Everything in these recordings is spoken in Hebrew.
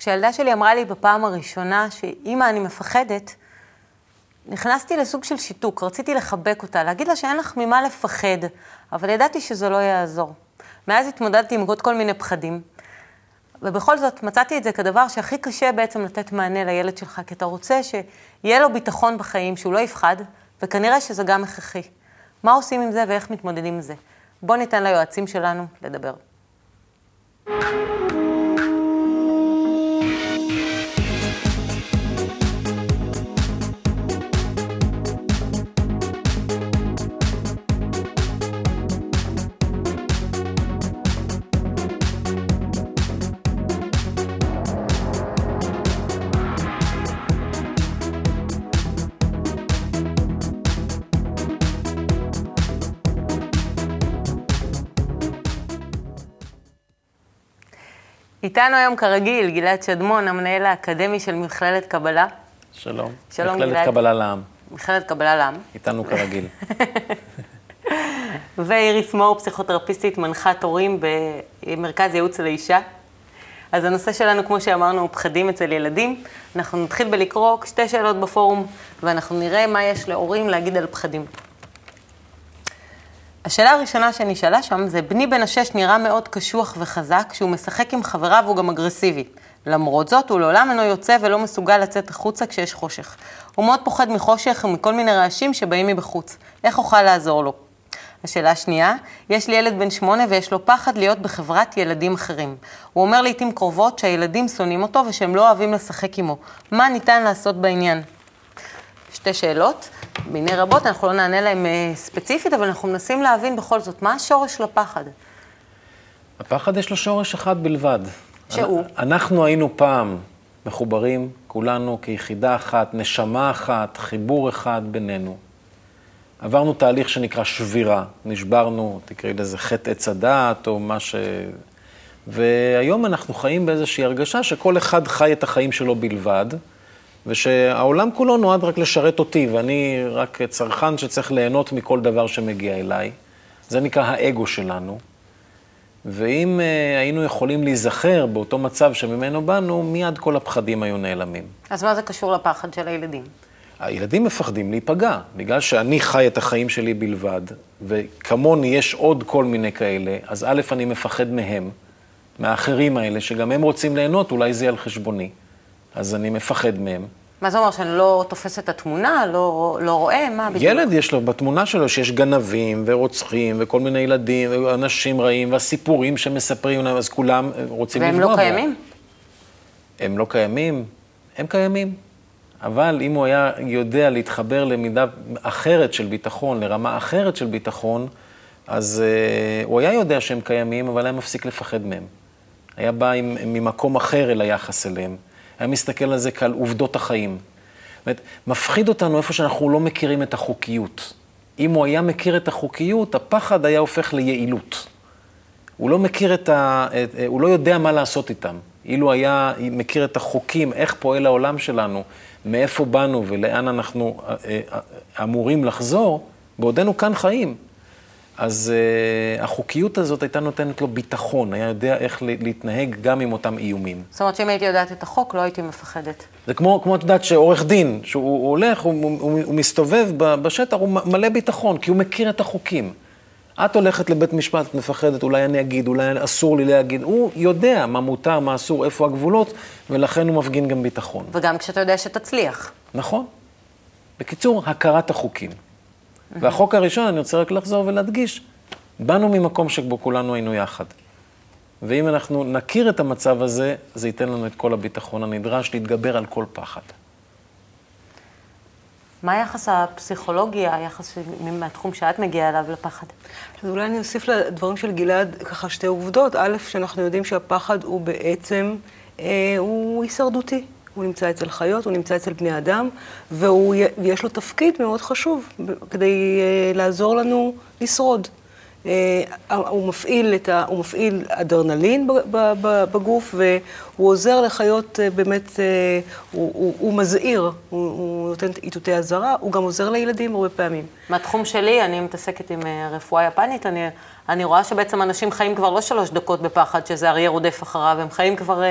כשהילדה שלי אמרה לי בפעם הראשונה שאימא, אני מפחדת, נכנסתי לסוג של שיתוק, רציתי לחבק אותה, להגיד לה שאין לך ממה לפחד, אבל ידעתי שזה לא יעזור. מאז התמודדתי עם עוד כל מיני פחדים, ובכל זאת מצאתי את זה כדבר שהכי קשה בעצם לתת מענה לילד שלך, כי אתה רוצה שיהיה לו ביטחון בחיים, שהוא לא יפחד, וכנראה שזה גם הכרחי. מה עושים עם זה ואיך מתמודדים עם זה? בואו ניתן ליועצים שלנו לדבר. איתנו היום כרגיל גלעד שדמון, המנהל האקדמי של מכללת קבלה. שלום. שלום, מכללת גלעד. קבלה לעם. מכללת קבלה לעם. איתנו כרגיל. ואיריס מור, פסיכותרפיסטית, מנחת הורים במרכז ייעוץ לאישה. אז הנושא שלנו, כמו שאמרנו, הוא פחדים אצל ילדים. אנחנו נתחיל בלקרוא שתי שאלות בפורום, ואנחנו נראה מה יש להורים להגיד על פחדים. השאלה הראשונה שנשאלה שם זה, בני בן השש נראה מאוד קשוח וחזק, כשהוא משחק עם חבריו הוא גם אגרסיבי. למרות זאת, הוא לעולם אינו יוצא ולא מסוגל לצאת החוצה כשיש חושך. הוא מאוד פוחד מחושך ומכל מיני רעשים שבאים מבחוץ. איך אוכל לעזור לו? השאלה השנייה, יש לי ילד בן שמונה ויש לו פחד להיות בחברת ילדים אחרים. הוא אומר לעיתים קרובות שהילדים שונאים אותו ושהם לא אוהבים לשחק עמו. מה ניתן לעשות בעניין? שתי שאלות, מיני רבות, אנחנו לא נענה להן אה, ספציפית, אבל אנחנו מנסים להבין בכל זאת, מה השורש של הפחד? הפחד יש לו שורש אחד בלבד. שהוא? אנחנו היינו פעם מחוברים, כולנו כיחידה אחת, נשמה אחת, חיבור אחד בינינו. עברנו תהליך שנקרא שבירה, נשברנו, תקראי לזה חטא עץ הדעת או מה ש... והיום אנחנו חיים באיזושהי הרגשה שכל אחד חי את החיים שלו בלבד, ושהעולם כולו נועד רק לשרת אותי, ואני רק צרכן שצריך ליהנות מכל דבר שמגיע אליי. זה נקרא האגו שלנו. ואם uh, היינו יכולים להיזכר באותו מצב שממנו באנו, מיד כל הפחדים היו נעלמים. אז מה זה קשור לפחד של הילדים? הילדים מפחדים להיפגע, בגלל שאני חי את החיים שלי בלבד, וכמוני יש עוד כל מיני כאלה, אז א', אני מפחד מהם, מהאחרים האלה, שגם הם רוצים ליהנות, אולי זה יהיה על חשבוני. אז אני מפחד מהם. מה זה אומר, שאני לא תופס את התמונה, לא, לא רואה? מה בדיוק? ילד יש לו בתמונה שלו שיש גנבים ורוצחים וכל מיני ילדים ואנשים רעים והסיפורים שמספרים להם, אז כולם רוצים והם לפגוע לא בו. קיימים? הם לא קיימים? הם קיימים. אבל אם הוא היה יודע להתחבר למידה אחרת של ביטחון, לרמה אחרת של ביטחון, אז uh, הוא היה יודע שהם קיימים, אבל היה מפסיק לפחד מהם. היה בא עם, ממקום אחר אל היחס אליהם. היה מסתכל על זה כעל עובדות החיים. זאת אומרת, מפחיד אותנו איפה שאנחנו לא מכירים את החוקיות. אם הוא היה מכיר את החוקיות, הפחד היה הופך ליעילות. הוא לא מכיר את ה... את- הוא לא יודע מה לעשות איתם. אילו היה מכיר את החוקים, איך פועל העולם שלנו, מאיפה באנו ולאן אנחנו אה, אה, אמורים לחזור, בעודנו כאן חיים. אז uh, החוקיות הזאת הייתה נותנת לו ביטחון, היה יודע איך להתנהג גם עם אותם איומים. זאת אומרת שאם הייתי יודעת את החוק, לא הייתי מפחדת. זה כמו, כמו את יודעת שעורך דין, שהוא הוא הולך, הוא, הוא, הוא, מסתובב בשטח, הוא מלא ביטחון, כי הוא מכיר את החוקים. את הולכת לבית משפט, את מפחדת, אולי אני אגיד, אולי אסור לי להגיד. הוא יודע מה מותר, מה אסור, איפה הגבולות, ולכן הוא מפגין גם ביטחון. וגם כשאתה יודע שתצליח. נכון. בקיצור, הכרת החוקים. והחוק הראשון, אני רוצה רק לחזור ולהדגיש, באנו ממקום שבו כולנו היינו יחד. ואם אנחנו נכיר את המצב הזה, זה ייתן לנו את כל הביטחון הנדרש להתגבר על כל פחד. מה היחס הפסיכולוגי, היחס מהתחום שאת מגיעה אליו לפחד? אז אולי אני אוסיף לדברים של גלעד ככה שתי עובדות. א', שאנחנו יודעים שהפחד הוא בעצם, אה, הוא הישרדותי. הוא נמצא אצל חיות, הוא נמצא אצל בני אדם, ויש לו תפקיד מאוד חשוב כדי אה, לעזור לנו לשרוד. אה, הוא מפעיל, את ה, הוא מפעיל אדרנלין בגוף, והוא עוזר לחיות אה, באמת, אה, הוא, הוא, הוא מזהיר, הוא, הוא נותן איתותי אזהרה, הוא גם עוזר לילדים הרבה פעמים. מהתחום שלי, אני מתעסקת עם רפואה יפנית, אני, אני רואה שבעצם אנשים חיים כבר לא שלוש דקות בפחד, שזה אריה רודף אחריו, הם חיים כבר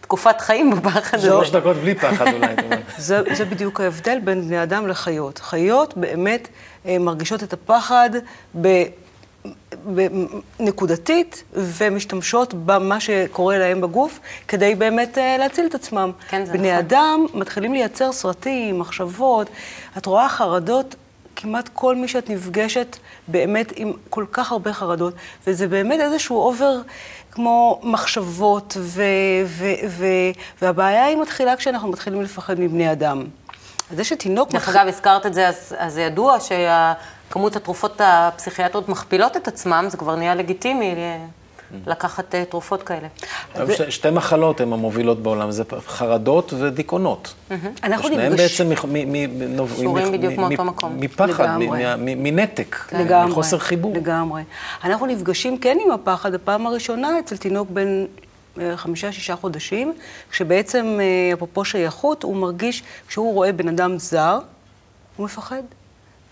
תקופת חיים בפחד הזה. שלוש דקות בלי פחד אולי. זה, זה בדיוק ההבדל בין בני אדם לחיות. חיות באמת מרגישות את הפחד ב... נקודתית ומשתמשות במה שקורה להם בגוף כדי באמת אה, להציל את עצמם. כן, זה בני נכון. אדם מתחילים לייצר סרטים, מחשבות. את רואה חרדות, כמעט כל מי שאת נפגשת באמת עם כל כך הרבה חרדות, וזה באמת איזשהו אובר כמו מחשבות, ו- ו- ו- והבעיה היא מתחילה כשאנחנו מתחילים לפחד מבני אדם. זה שתינוק... דרך אגב, הזכרת את זה, אז, אז זה ידוע שה... כמות התרופות הפסיכיאטריות מכפילות את עצמם, זה כבר נהיה לגיטימי אה, לקחת אה, תרופות כאלה. ש, שתי מחלות הן המובילות בעולם, זה חרדות ודיכאונות. אנחנו שניהם. בעצם קשורים בדיוק מאותו מקום. מפחד, מנתק, מחוסר חיבור. לגמרי. אנחנו נפגשים כן עם הפחד הפעם הראשונה אצל תינוק בן חמישה-שישה חודשים, כשבעצם, אפרופו שייכות, הוא מרגיש, כשהוא רואה בן אדם זר, הוא מפחד.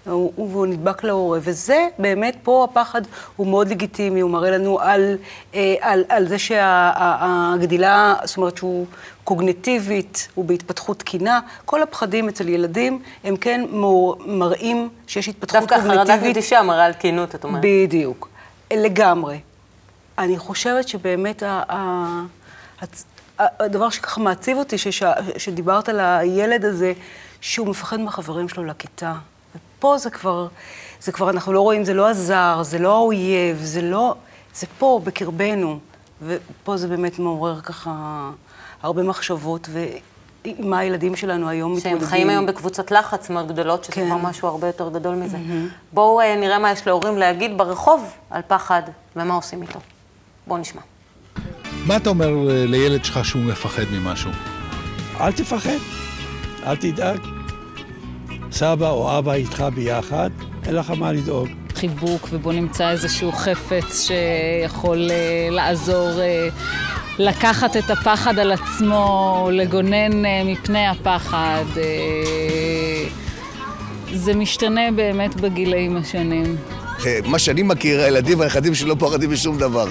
והוא נדבק להורה. וזה באמת, פה הפחד הוא מאוד לגיטימי, הוא מראה לנו על, אה, על, על זה שהגדילה, זאת אומרת שהוא קוגנטיבית, הוא בהתפתחות תקינה. כל הפחדים אצל ילדים הם כן מראים שיש התפתחות דווקא קוגנטיבית. דווקא חרדת נטישה מראה על תקינות, את אומרת. בדיוק, לגמרי. אני חושבת שבאמת ה, ה, הדבר שככה מעציב אותי, שש, שדיברת על הילד הזה, שהוא מפחד מהחברים שלו לכיתה. פה זה כבר, זה כבר, אנחנו לא רואים, זה לא הזר, זה לא האויב, זה לא, זה פה, בקרבנו. ופה זה באמת מעורר ככה הרבה מחשבות, ועם מה הילדים שלנו היום מתמודדים. שהם חיים היום בקבוצות לחץ מאוד גדולות, שזה כן. כבר משהו הרבה יותר גדול מזה. Mm-hmm. בואו uh, נראה מה יש להורים להגיד ברחוב על פחד, ומה עושים איתו. בואו נשמע. מה אתה אומר לילד שלך שהוא מפחד ממשהו? אל תפחד, אל תדאג. סבא או אבא איתך ביחד, אין לך מה לדאוג. חיבוק, ובוא נמצא איזשהו חפץ שיכול uh, לעזור uh, לקחת את הפחד על עצמו, לגונן uh, מפני הפחד. Uh, זה משתנה באמת בגילאים השונים. מה שאני מכיר, הילדים והנכדים שלי לא פוחדים משום דבר.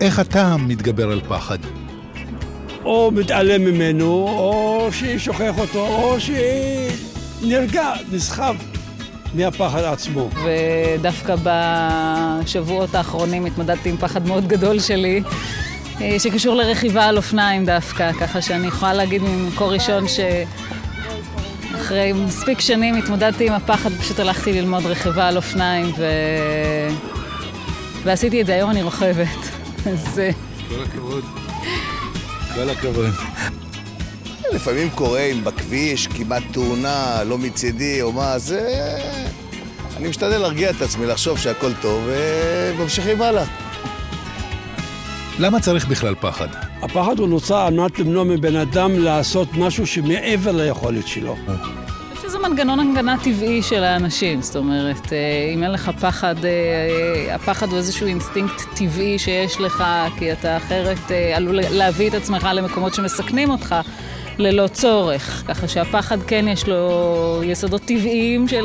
איך אתה מתגבר על פחד? או מתעלם ממנו, או ששוכח אותו, או שנרגע, נסחב מהפחד עצמו. ודווקא בשבועות האחרונים התמודדתי עם פחד מאוד גדול שלי, אה, שקשור לרכיבה על אופניים דווקא, ככה שאני יכולה להגיד ממקור ראשון ש... אחרי מספיק שנים התמודדתי עם הפחד, פשוט הלכתי ללמוד רכיבה על אופניים ו... ועשיתי את זה, היום אני רוכבת. אז... אה, כל הכבוד. כל הכבוד. לפעמים קורה אם בכביש, כמעט תאונה, לא מצידי או מה, זה... אני משתדל להרגיע את עצמי, לחשוב שהכל טוב, וממשיכים הלאה. למה צריך בכלל פחד? הפחד הוא נוצר על מנת למנוע מבן אדם לעשות משהו שמעבר ליכולת שלו. מנגנון הגנה טבעי של האנשים, זאת אומרת, אה, אם אין לך פחד, אה, הפחד הוא איזשהו אינסטינקט טבעי שיש לך, כי אתה אחרת אה, עלול להביא את עצמך למקומות שמסכנים אותך ללא צורך. ככה שהפחד כן יש לו יסודות טבעיים של,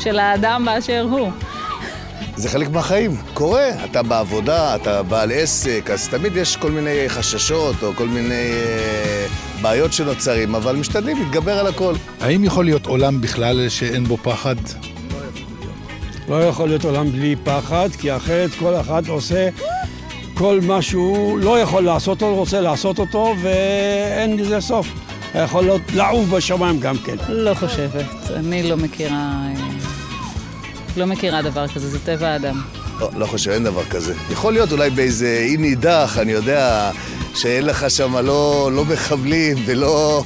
של האדם באשר הוא. זה חלק מהחיים, קורה. אתה בעבודה, אתה בעל עסק, אז תמיד יש כל מיני חששות או כל מיני אה, בעיות שנוצרים, אבל משתדלים להתגבר על הכל. האם יכול להיות עולם בכלל שאין בו פחד? לא יכול להיות עולם בלי פחד, כי אחרת כל אחד עושה כל מה שהוא לא יכול לעשות אותו, רוצה לעשות אותו, ואין לזה סוף. יכול להיות לעוף בשמיים גם כן. לא חושבת, אני לא מכירה... לא מכירה דבר כזה, זה טבע האדם. לא, לא חושב, אין דבר כזה. יכול להיות אולי באיזה אי נידח, אני יודע, שאין לך שם לא, לא מחבלים ולא,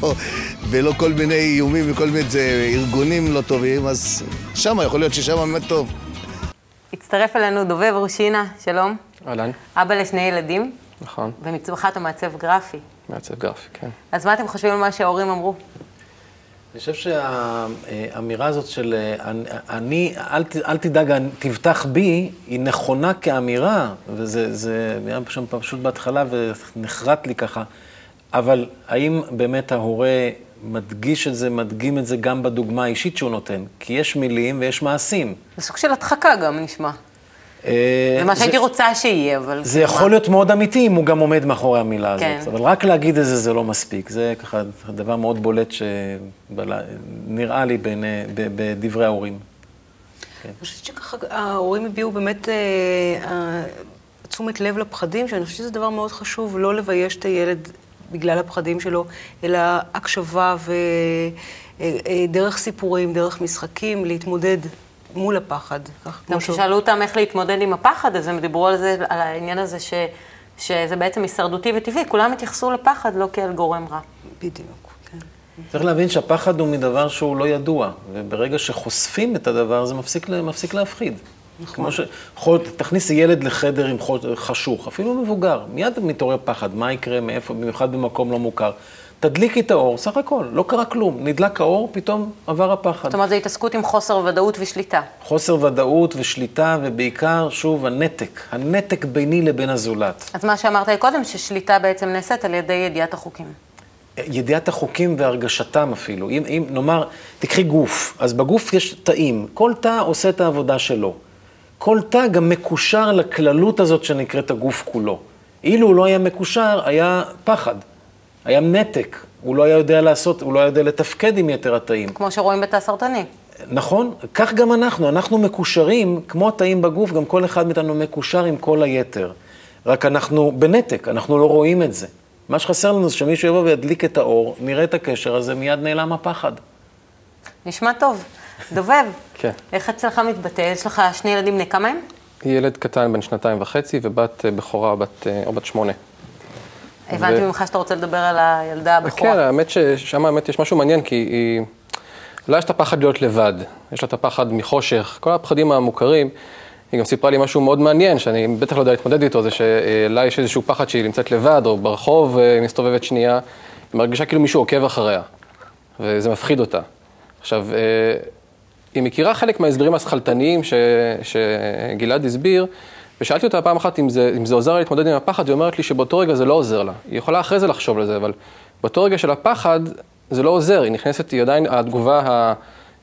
ולא כל מיני איומים וכל מיני זה, ארגונים לא טובים, אז שם יכול להיות ששם באמת טוב. הצטרף אלינו דובב רושינה, שלום. אהלן. אבא לשני ילדים. נכון. ומצורך אתה מעצב גרפי. מעצב גרפי, כן. אז מה אתם חושבים על מה שההורים אמרו? אני חושב שהאמירה הזאת של אני, אל, אל תדאג, תבטח בי, היא נכונה כאמירה, וזה זה היה שם פשוט בהתחלה ונחרט לי ככה, אבל האם באמת ההורה מדגיש את זה, מדגים את זה גם בדוגמה האישית שהוא נותן? כי יש מילים ויש מעשים. זה סוג של הדחקה גם נשמע. אה, זה מה שהייתי רוצה שיהיה, אבל... זה יכול להיות מאוד אמיתי אם הוא גם עומד מאחורי המילה הזאת. כן. אבל רק להגיד את זה, זה לא מספיק. זה ככה דבר מאוד בולט שנראה לי בדברי ההורים. כן. אני חושבת שככה ההורים הביעו באמת אה, אה, תשומת לב לפחדים, שאני חושבת שזה דבר מאוד חשוב, לא לבייש את הילד בגלל הפחדים שלו, אלא הקשבה ודרך סיפורים, דרך משחקים, להתמודד מול הפחד. גם כששאלו אותם איך להתמודד עם הפחד, אז הם דיברו על זה, על העניין הזה ש, שזה בעצם הישרדותי וטבעי, כולם התייחסו לפחד לא כאל גורם רע. בדיוק, כן. צריך להבין שהפחד הוא מדבר שהוא לא ידוע, וברגע שחושפים את הדבר זה מפסיק, מפסיק להפחיד. נכון. כמו ש... תכניסי ילד לחדר עם חשוך, אפילו מבוגר, מיד מתעורר פחד, מה יקרה, מאיפה, במיוחד במקום לא מוכר. תדליקי את האור, סך הכל, לא קרה כלום. נדלק האור, פתאום עבר הפחד. זאת אומרת, זו התעסקות עם חוסר ודאות ושליטה. חוסר ודאות ושליטה, ובעיקר, שוב, הנתק. הנתק ביני לבין הזולת. אז מה שאמרת לי קודם, ששליטה בעצם נעשית על ידי ידיעת החוקים. ידיעת החוקים והרגשתם אפילו. אם, אם נאמר, תקחי גוף, אז בגוף יש תאים, כל תא עושה את העבודה שלו. כל תא גם מקושר לכללות הזאת שנקראת הגוף כולו. אילו הוא לא היה מקושר, היה פחד. היה נתק, הוא לא היה יודע לעשות, הוא לא היה יודע לתפקד עם יתר התאים. כמו שרואים בתא סרטני. נכון, כך גם אנחנו, אנחנו מקושרים, כמו התאים בגוף, גם כל אחד מאיתנו מקושר עם כל היתר. רק אנחנו בנתק, אנחנו לא רואים את זה. מה שחסר לנו זה שמישהו יבוא וידליק את האור, נראה את הקשר הזה, מיד נעלם הפחד. נשמע טוב. דובב, כן. איך אצלך מתבטא? יש לך שני ילדים בני כמה הם? ילד קטן בן שנתיים וחצי ובת אה, בכורה בת, אה, או בת שמונה. הבנתי ממך שאתה רוצה לדבר על הילדה הבכורה. כן, האמת ששם האמת יש משהו מעניין, כי היא... לה יש את הפחד להיות לבד, יש לה את הפחד מחושך, כל הפחדים המוכרים. היא גם סיפרה לי משהו מאוד מעניין, שאני בטח לא יודע להתמודד איתו, זה שלה יש איזשהו פחד שהיא נמצאת לבד, או ברחוב אה, מסתובבת שנייה, היא מרגישה כאילו מישהו עוקב אחריה, וזה מפחיד אותה. עכשיו, אה, היא מכירה חלק מההסברים השכלתניים שגלעד הסביר, ושאלתי אותה פעם אחת אם זה, אם זה עוזר לה להתמודד עם הפחד, היא אומרת לי שבאותו רגע זה לא עוזר לה. היא יכולה אחרי זה לחשוב על זה, אבל באותו רגע של הפחד זה לא עוזר, היא נכנסת, היא עדיין, התגובה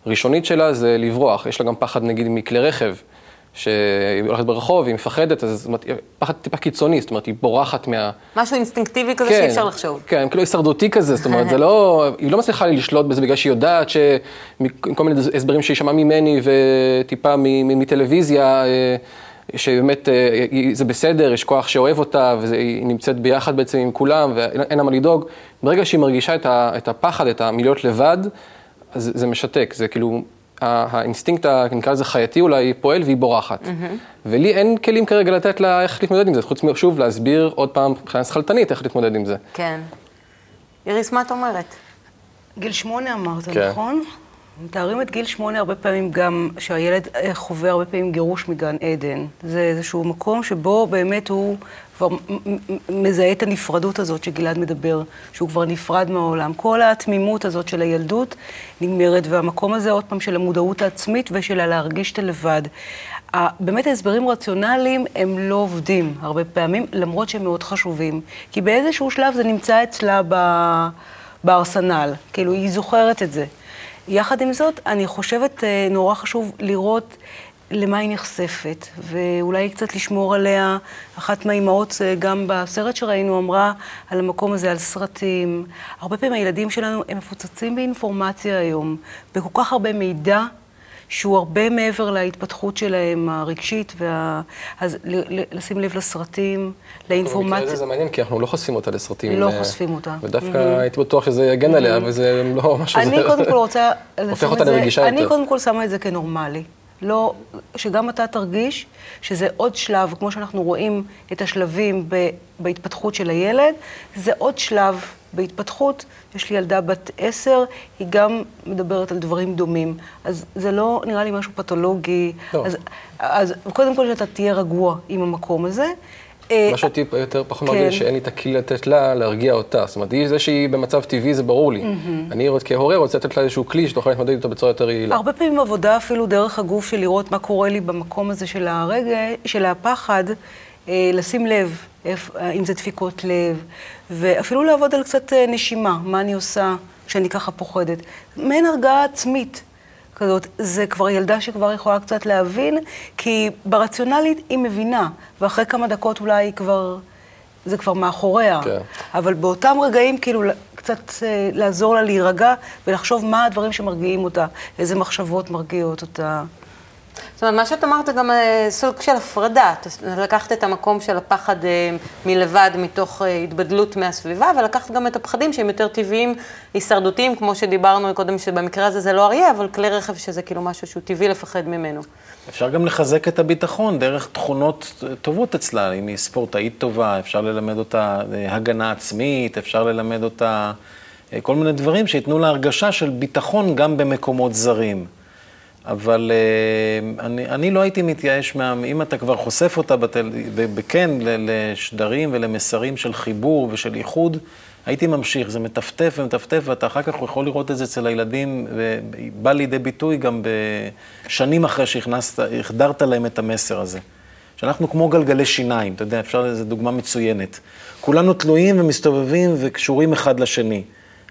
הראשונית שלה זה לברוח. יש לה גם פחד נגיד מכלי רכב, שהיא הולכת ברחוב, היא מפחדת, אז זאת אומרת, פחד טיפה קיצוני, זאת אומרת, היא בורחת מה... משהו אינסטינקטיבי כזה כן, שאי אפשר לחשוב. כן, כאילו הישרדותי כזה, זאת אומרת, זה לא, היא לא מצליחה לשלוט בזה בגלל שהיא יודעת שמכל מיני הסברים שהיא שמעה ממני וטיפה מטלוויזיה, אה, שבאמת אה, זה בסדר, יש כוח שאוהב אותה, והיא נמצאת ביחד בעצם עם כולם, ואין לה מה לדאוג. ברגע שהיא מרגישה את הפחד, את הלהיות לבד, אז זה משתק, זה כאילו, האינסטינקט, נקרא לזה חייתי אולי, פועל והיא בורחת. Mm-hmm. ולי אין כלים כרגע לתת לה איך להתמודד עם זה, חוץ משוב להסביר עוד פעם מבחינה שכלתנית איך להתמודד עם זה. כן. איריס, מה את אומרת? גיל שמונה אמרת, כן. נכון? מתארים את גיל שמונה הרבה פעמים גם, שהילד אה, חווה הרבה פעמים גירוש מגן עדן. זה איזשהו מקום שבו באמת הוא כבר מזהה את הנפרדות הזאת שגלעד מדבר, שהוא כבר נפרד מהעולם. כל התמימות הזאת של הילדות נגמרת, והמקום הזה עוד פעם של המודעות העצמית ושל להרגיש את הלבד. באמת ההסברים רציונליים הם לא עובדים הרבה פעמים, למרות שהם מאוד חשובים. כי באיזשהו שלב זה נמצא אצלה בארסנל, כאילו היא זוכרת את זה. יחד עם זאת, אני חושבת אה, נורא חשוב לראות למה היא נחשפת, ואולי קצת לשמור עליה. אחת מהאימהות, אה, גם בסרט שראינו, אמרה על המקום הזה, על סרטים. הרבה פעמים הילדים שלנו, הם מפוצצים באינפורמציה היום, בכל כך הרבה מידע. שהוא הרבה מעבר להתפתחות שלהם הרגשית, וה... אז לשים לב לסרטים, לאינפורמציה. במקרה הזה זה מעניין, כי אנחנו לא חושפים אותה לסרטים. לא חושפים אותה. ודווקא mm-hmm. הייתי בטוח שזה יגן עליה, mm-hmm. וזה לא משהו... אני קודם כל רוצה הופך אותה לרגישה יותר. אני קודם כל שמה את זה כנורמלי. לא, שגם אתה תרגיש שזה עוד שלב, כמו שאנחנו רואים את השלבים ב, בהתפתחות של הילד, זה עוד שלב בהתפתחות. יש לי ילדה בת עשר, היא גם מדברת על דברים דומים. אז זה לא נראה לי משהו פתולוגי. לא. אז, אז קודם כל שאתה תהיה רגוע עם המקום הזה. אה, מה שאותי יותר פחות כן. מרגיש, שאין לי את הכלי לתת לה להרגיע אותה. זאת אומרת, היא זה שהיא במצב טבעי, זה ברור לי. אני רוצ- כהורה רוצה לתת לה איזשהו כלי שתוכל להתמודד איתו בצורה יותר יעילה. הרבה פעמים עבודה אפילו דרך הגוף של לראות מה קורה לי במקום הזה של הרגע, של הפחד, לשים לב, אה, אם זה דפיקות לב, ואפילו לעבוד על קצת אה, נשימה, מה אני עושה כשאני ככה פוחדת. מעין הרגעה עצמית כזאת. זה כבר ילדה שכבר יכולה קצת להבין, כי ברציונלית היא מבינה, ואחרי כמה דקות אולי היא כבר... זה כבר מאחוריה. כן. אבל באותם רגעים, כאילו, קצת אה, לעזור לה להירגע ולחשוב מה הדברים שמרגיעים אותה, איזה מחשבות מרגיעות אותה. זאת אומרת, מה שאת אמרת זה גם אה, סוג של הפרדה. לקחת את המקום של הפחד אה, מלבד, מתוך אה, התבדלות מהסביבה, ולקחת גם את הפחדים שהם יותר טבעיים, הישרדותיים, כמו שדיברנו קודם, שבמקרה הזה זה לא אריה, אבל כלי רכב שזה כאילו משהו שהוא טבעי לפחד ממנו. אפשר גם לחזק את הביטחון דרך תכונות טובות אצלה. אם היא ספורטאית טובה, אפשר ללמד אותה הגנה עצמית, אפשר ללמד אותה כל מיני דברים שייתנו לה הרגשה של ביטחון גם במקומות זרים. אבל אה, אני, אני לא הייתי מתייאש מה... אם אתה כבר חושף אותה בטל, כן לשדרים ולמסרים של חיבור ושל איחוד, הייתי ממשיך. זה מטפטף ומטפטף, ואתה אחר כך יכול לראות את זה אצל הילדים, ובא לידי ביטוי גם בשנים אחרי שהכנסת, החדרת להם את המסר הזה. שאנחנו כמו גלגלי שיניים, אתה יודע, אפשר, זו דוגמה מצוינת. כולנו תלויים ומסתובבים וקשורים אחד לשני.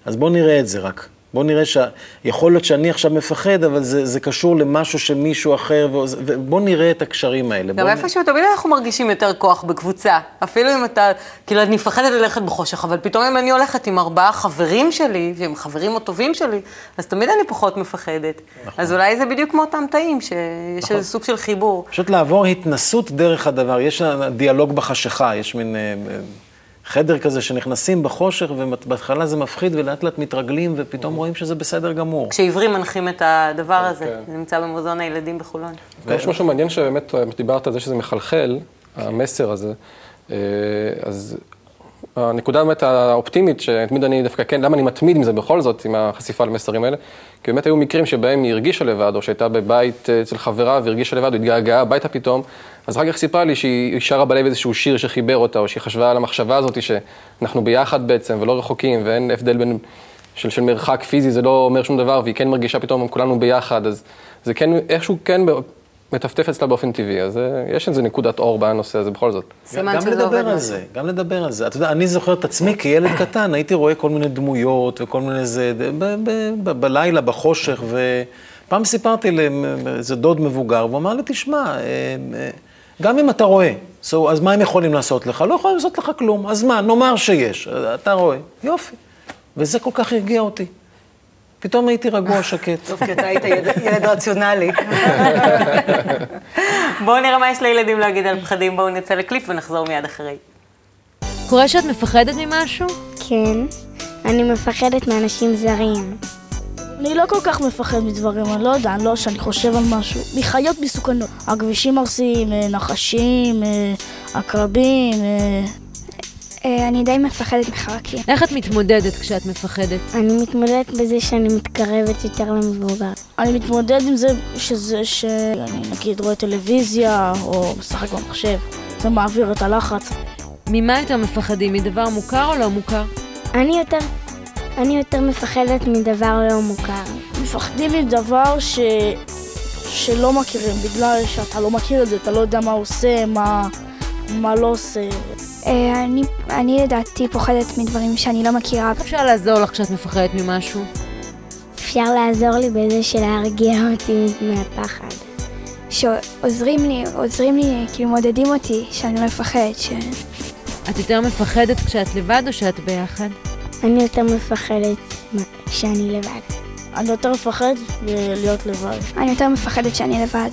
אז בואו נראה את זה רק. בואו נראה שיכול להיות שאני עכשיו מפחד, אבל זה, זה קשור למשהו של מישהו אחר, ובואו נראה את הקשרים האלה. גם איפשהו תמיד אנחנו מרגישים יותר כוח בקבוצה. אפילו אם אתה, כאילו, אני מפחדת ללכת בחושך, אבל פתאום אם אני הולכת עם ארבעה חברים שלי, שהם חברים או טובים שלי, אז תמיד אני פחות מפחדת. אז אולי זה בדיוק כמו אותם תאים, שיש איזה סוג של חיבור. פשוט לעבור התנסות דרך הדבר. יש דיאלוג בחשיכה, יש מין אה, אה, חדר כזה שנכנסים בחושך, ובהתחלה זה מפחיד, ולאט לאט מתרגלים, ופתאום רואים שזה בסדר גמור. כשעיוורים מנחים את הדבר הזה, כן. זה נמצא במוזיאון הילדים בחולון. יש משהו מעניין שבאמת, אה, דיברת על זה שזה מחלחל, המסר הזה. אה, אז הנקודה באמת האופטימית, שתמיד אני דווקא כן, למה אני מתמיד עם זה בכל זאת, עם החשיפה למסרים האלה? כי באמת היו מקרים שבהם היא הרגישה לבד, או שהייתה בבית אה, אצל חברה והרגישה לבד, התגעגעה הביתה פתאום, אז אחר כך סיפרה לי שהיא שרה בלב איזשהו שיר שחיבר אותה, או שהיא חשבה על המחשבה הזאת שאנחנו ביחד בעצם, ולא רחוקים, ואין הבדל בין... של, של מרחק פיזי, זה לא אומר שום דבר, והיא כן מרגישה פתאום כולנו ביחד, אז זה כן, איכשהו כן מטפטף אצלה באופן טבעי, אז אה, יש איזה נקודת אור בנושא הזה בכל זאת. סימן גם שזה לדבר על. זה, גם לדבר על זה. אתה יודע, אני זוכר את עצמי כילד קטן, הייתי רואה כל מיני דמויות וכל מיני זה, בלילה, בחושך, ופעם סיפרתי לאיזה דוד מבוגר, והוא אמר לי, תשמע, אה, אה, גם אם אתה רואה, so, אז מה הם יכולים לעשות לך? לא יכולים לעשות לך כלום. אז מה, נאמר שיש, אתה רואה, יופי. וזה כל כך הרגיע אותי. פתאום הייתי רגוע, שקט. טוב, כי אתה היית ילד, רציונלי. בואו נראה מה יש לילדים להגיד על פחדים, בואו נצא לקליפ ונחזור מיד אחרי. קורה שאת מפחדת ממשהו? כן, אני מפחדת מאנשים זרים. אני לא כל כך מפחד מדברים, אני לא יודע, אני לא שאני חושב על משהו. מחיות מסוכנות. הכבישים הרסיים, אה, נחשים, אה, עקרבים, אה, אני די מפחדת מחרקים. איך את מתמודדת כשאת מפחדת? אני מתמודדת בזה שאני מתקרבת יותר למבוגר. אני מתמודד עם זה שזה שאני נגיד רואה טלוויזיה או משחק במחשב. זה מעביר את הלחץ. ממה יותר מפחדים? מדבר מוכר או לא מוכר? אני יותר, אני יותר מפחדת מדבר לא מוכר. מפחדים מדבר ש... שלא מכירים, בגלל שאתה לא מכיר את זה, אתה לא יודע מה עושה, מה, מה לא עושה. אה, אני, אני לדעתי פוחדת מדברים שאני לא מכירה. אפשר לעזור לך כשאת מפחדת ממשהו? אפשר לעזור לי בזה של להרגיע אותי מהפחד. שעוזרים לי, עוזרים לי, כאילו מודדים אותי, שאני לא אפחד, ש... את יותר מפחדת כשאת לבד או שאת ביחד? אני יותר מפחדת שאני לבד. אני יותר מפחד להיות לבד. אני יותר מפחדת שאני לבד.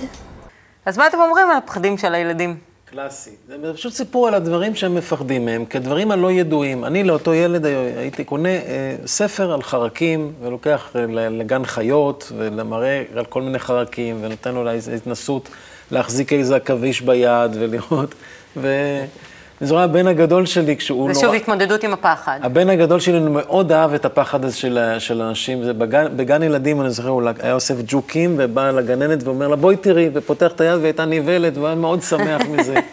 אז מה אתם אומרים על הפחדים של הילדים? קלאסי. זה פשוט סיפור על הדברים שהם מפחדים מהם, כדברים הלא ידועים. אני לאותו ילד הייתי קונה אה, ספר על חרקים, ולוקח אה, לגן חיות, ומראה על כל מיני חרקים, ונותן לו איזו התנסות להחזיק איזה עכביש ביד, ולראות. ואני זוכר, הבן הגדול שלי, כשהוא זה שוב התמודדות עם הפחד. הבן הגדול שלי מאוד אהב את הפחד הזה של, של אנשים. זה בגן, בגן ילדים, אני זוכר, הוא היה אוסף ג'וקים, ובא לגננת ואומר לה, בואי תראי, ופותח את היד והייתה נבלת, והוא היה מאוד שמח מזה.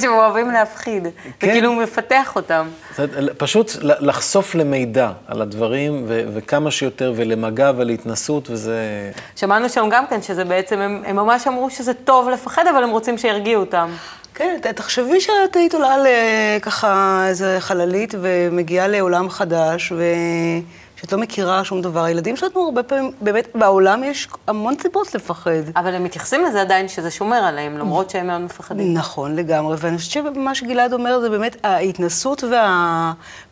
שהם אוהבים להפחיד. זה כן. כאילו הוא מפתח אותם. פשוט לחשוף למידע על הדברים, ו- וכמה שיותר, ולמגע ולהתנסות, וזה... שמענו שם גם כן שזה בעצם, הם, הם ממש אמרו שזה טוב לפחד, אבל הם רוצים שירגיעו אותם. כן, תחשבי שאת היית עולה לככה איזה חללית ומגיעה לעולם חדש, ושאת לא מכירה שום דבר. הילדים שלנו הרבה פעמים, באמת, בעולם יש המון סיבות לפחד. אבל הם מתייחסים לזה עדיין שזה שומר עליהם, למרות שהם מאוד מפחדים. נכון, לגמרי. ואני חושבת שמה שגלעד אומר זה באמת ההתנסות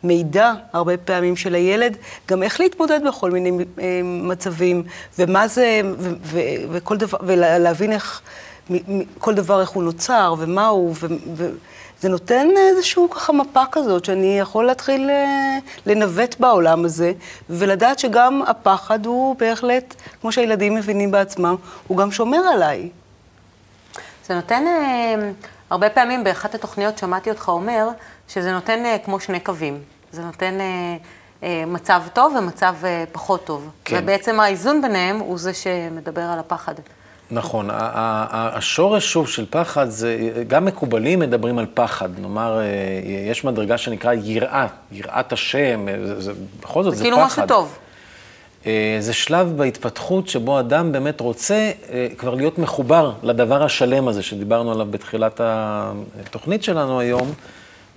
והמידע, הרבה פעמים, של הילד, גם איך להתמודד בכל מיני אה, מצבים, ומה זה, וכל דבר, ולהבין איך, כל דבר איך הוא נוצר, ומה הוא, ו- ו- זה נותן איזשהו ככה מפה כזאת, שאני יכול להתחיל אה, לנווט בעולם הזה, ולדעת שגם הפחד הוא בהחלט, כמו שהילדים מבינים בעצמם, הוא גם שומר עליי. זה נותן, אה, הרבה פעמים באחת התוכניות שמעתי אותך אומר, שזה נותן אה, כמו שני קווים. זה נותן מצב טוב ומצב פחות טוב. כן. ובעצם האיזון ביניהם הוא זה שמדבר על הפחד. נכון, השורש שוב של פחד זה, גם מקובלים מדברים על פחד, נאמר, אה, יש מדרגה שנקרא יראה, יראת השם, אה, זה, זה, בכל זאת זה זה, כאילו פחד. משהו טוב. אה, זה שלב בהתפתחות שבו אדם באמת רוצה כבר להיות מחובר לדבר השלם הזה שדיברנו עליו בתחילת התוכנית שלנו היום,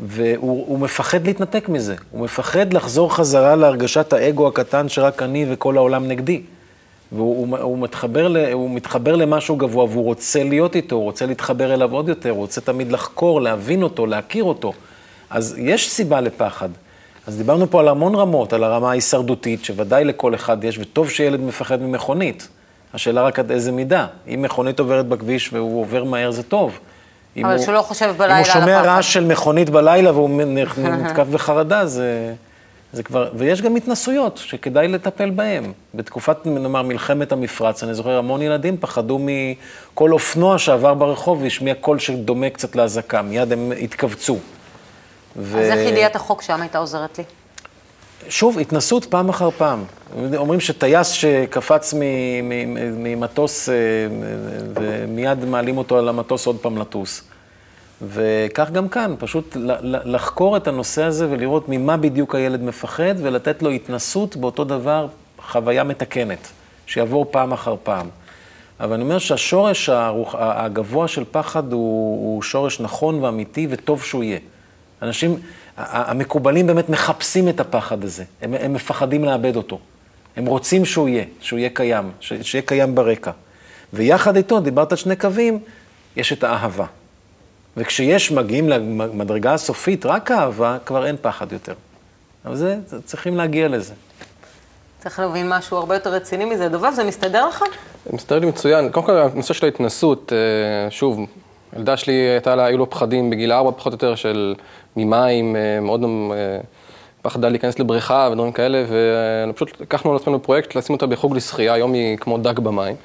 והוא הוא מפחד להתנתק מזה, הוא מפחד לחזור חזרה להרגשת האגו הקטן שרק אני וכל העולם נגדי. והוא הוא, הוא מתחבר, ל, הוא מתחבר למשהו גבוה והוא רוצה להיות איתו, הוא רוצה להתחבר אליו עוד יותר, הוא רוצה תמיד לחקור, להבין אותו, להכיר אותו. אז יש סיבה לפחד. אז דיברנו פה על המון רמות, על הרמה ההישרדותית, שוודאי לכל אחד יש, וטוב שילד מפחד ממכונית. השאלה רק עד איזה מידה. אם מכונית עוברת בכביש והוא עובר מהר, זה טוב. אם אבל הוא- שהוא לא חושב בלילה אם על הוא שומע הפחד. רעש של מכונית בלילה והוא נתקף בחרדה, זה, זה כבר... ויש גם התנסויות שכדאי לטפל בהן. בתקופת, נאמר, מלחמת המפרץ, אני זוכר, המון ילדים פחדו מכל אופנוע שעבר ברחוב והשמיע קול שדומה קצת לאזעקה. מיד הם התכווצו. ו... אז איך ידיעת החוק שם הייתה עוזרת לי? שוב, התנסות פעם אחר פעם. אומרים שטייס שקפץ ממטוס אה, ומיד מעלים אותו על המטוס עוד פעם לטוס. וכך גם כאן, פשוט לחקור את הנושא הזה ולראות ממה בדיוק הילד מפחד ולתת לו התנסות באותו דבר, חוויה מתקנת, שיעבור פעם אחר פעם. אבל אני אומר שהשורש הרוח- הגבוה של פחד הוא, הוא שורש נכון ואמיתי וטוב שהוא יהיה. אנשים, המקובלים באמת מחפשים את הפחד הזה, הם, הם מפחדים לאבד אותו. הם רוצים שהוא יהיה, שהוא יהיה קיים, שיהיה קיים ברקע. ויחד איתו, דיברת על שני קווים, יש את האהבה. וכשיש, מגיעים למדרגה הסופית, רק אהבה, כבר אין פחד יותר. אבל זה, צריכים להגיע לזה. צריך להבין משהו הרבה יותר רציני מזה. דובב, זה מסתדר לך? זה מסתדר לי מצוין. קודם כל, הנושא של ההתנסות, אה, שוב, ילדה שלי הייתה לה, היו לו פחדים בגיל ארבע פחות או יותר של ממים, אה, מאוד אה, פחדה להיכנס לבריכה ודברים כאלה, ופשוט לקחנו על עצמנו פרויקט לשים אותה בחוג לשחייה, היום היא כמו דג במים.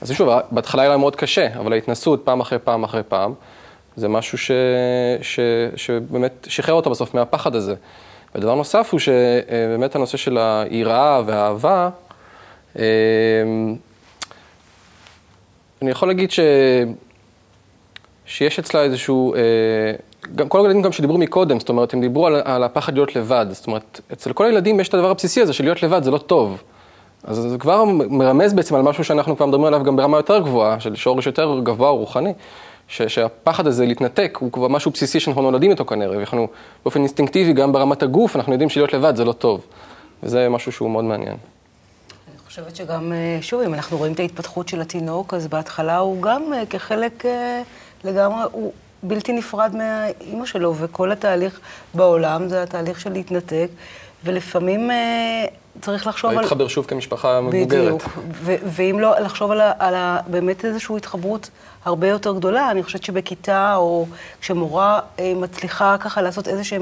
אז שוב, בהתחלה היה לה מאוד קשה, אבל ההתנסות פעם אחרי פעם אחרי פעם, זה משהו ש, ש, שבאמת שחרר אותה בסוף מהפחד הזה. ודבר נוסף הוא שבאמת הנושא של היראה והאהבה, אה, אני יכול להגיד ש... שיש אצלה איזשהו, אה, גם כל הילדים גם שדיברו מקודם, זאת אומרת, הם דיברו על, על הפחד להיות לבד, זאת אומרת, אצל כל הילדים יש את הדבר הבסיסי הזה של להיות לבד, זה לא טוב. אז זה כבר מרמז בעצם על משהו שאנחנו כבר מדברים עליו גם ברמה יותר גבוהה, של שורש יותר גבוה רוחני, ש, שהפחד הזה להתנתק הוא כבר משהו בסיסי שאנחנו נולדים איתו כנראה, ואנחנו באופן אינסטינקטיבי, גם ברמת הגוף, אנחנו יודעים שלהיות לבד זה לא טוב. וזה משהו שהוא מאוד מעניין. אני חושבת שגם, אה, שוב, אם אנחנו רואים את ההתפתחות של התינוק, אז בהתחלה הוא גם אה, כחלק אה, לגמרי, הוא בלתי נפרד מהאימא שלו, וכל התהליך בעולם זה התהליך של להתנתק, ולפעמים אה, צריך לחשוב על... להתחבר שוב כמשפחה מבוגרת. בדיוק, ואם לא, לחשוב על, ה- על ה- באמת איזושהי התחברות הרבה יותר גדולה. אני חושבת שבכיתה, או כשמורה אה, מצליחה ככה לעשות איזושהי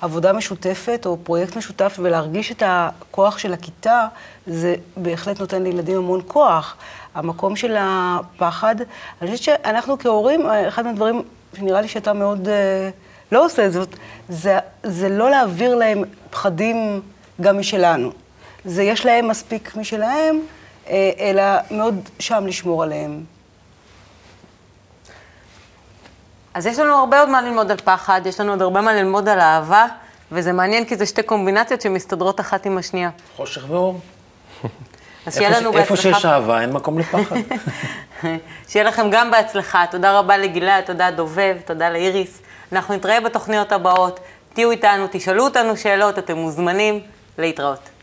עבודה משותפת, או פרויקט משותף, ולהרגיש את הכוח של הכיתה, זה בהחלט נותן לילדים המון כוח. המקום של הפחד, אני חושבת שאנחנו כהורים, אה, אחד מהדברים שנראה לי שאתה מאוד אה, לא עושה זאת, זה, זה לא להעביר להם פחדים גם משלנו. זה יש להם מספיק משלהם, אה, אלא מאוד שם לשמור עליהם. אז יש לנו הרבה עוד מה ללמוד על פחד, יש לנו עוד הרבה מה ללמוד על אהבה, וזה מעניין כי זה שתי קומבינציות שמסתדרות אחת עם השנייה. חושך ואור. אז שיהיה לנו איפה בהצלחה. שיש אהבה, אין מקום לפחד. שיהיה לכם גם בהצלחה. תודה רבה לגלעד, תודה דובב, תודה לאיריס. אנחנו נתראה בתוכניות הבאות. תהיו איתנו, תשאלו אותנו שאלות, אתם מוזמנים להתראות.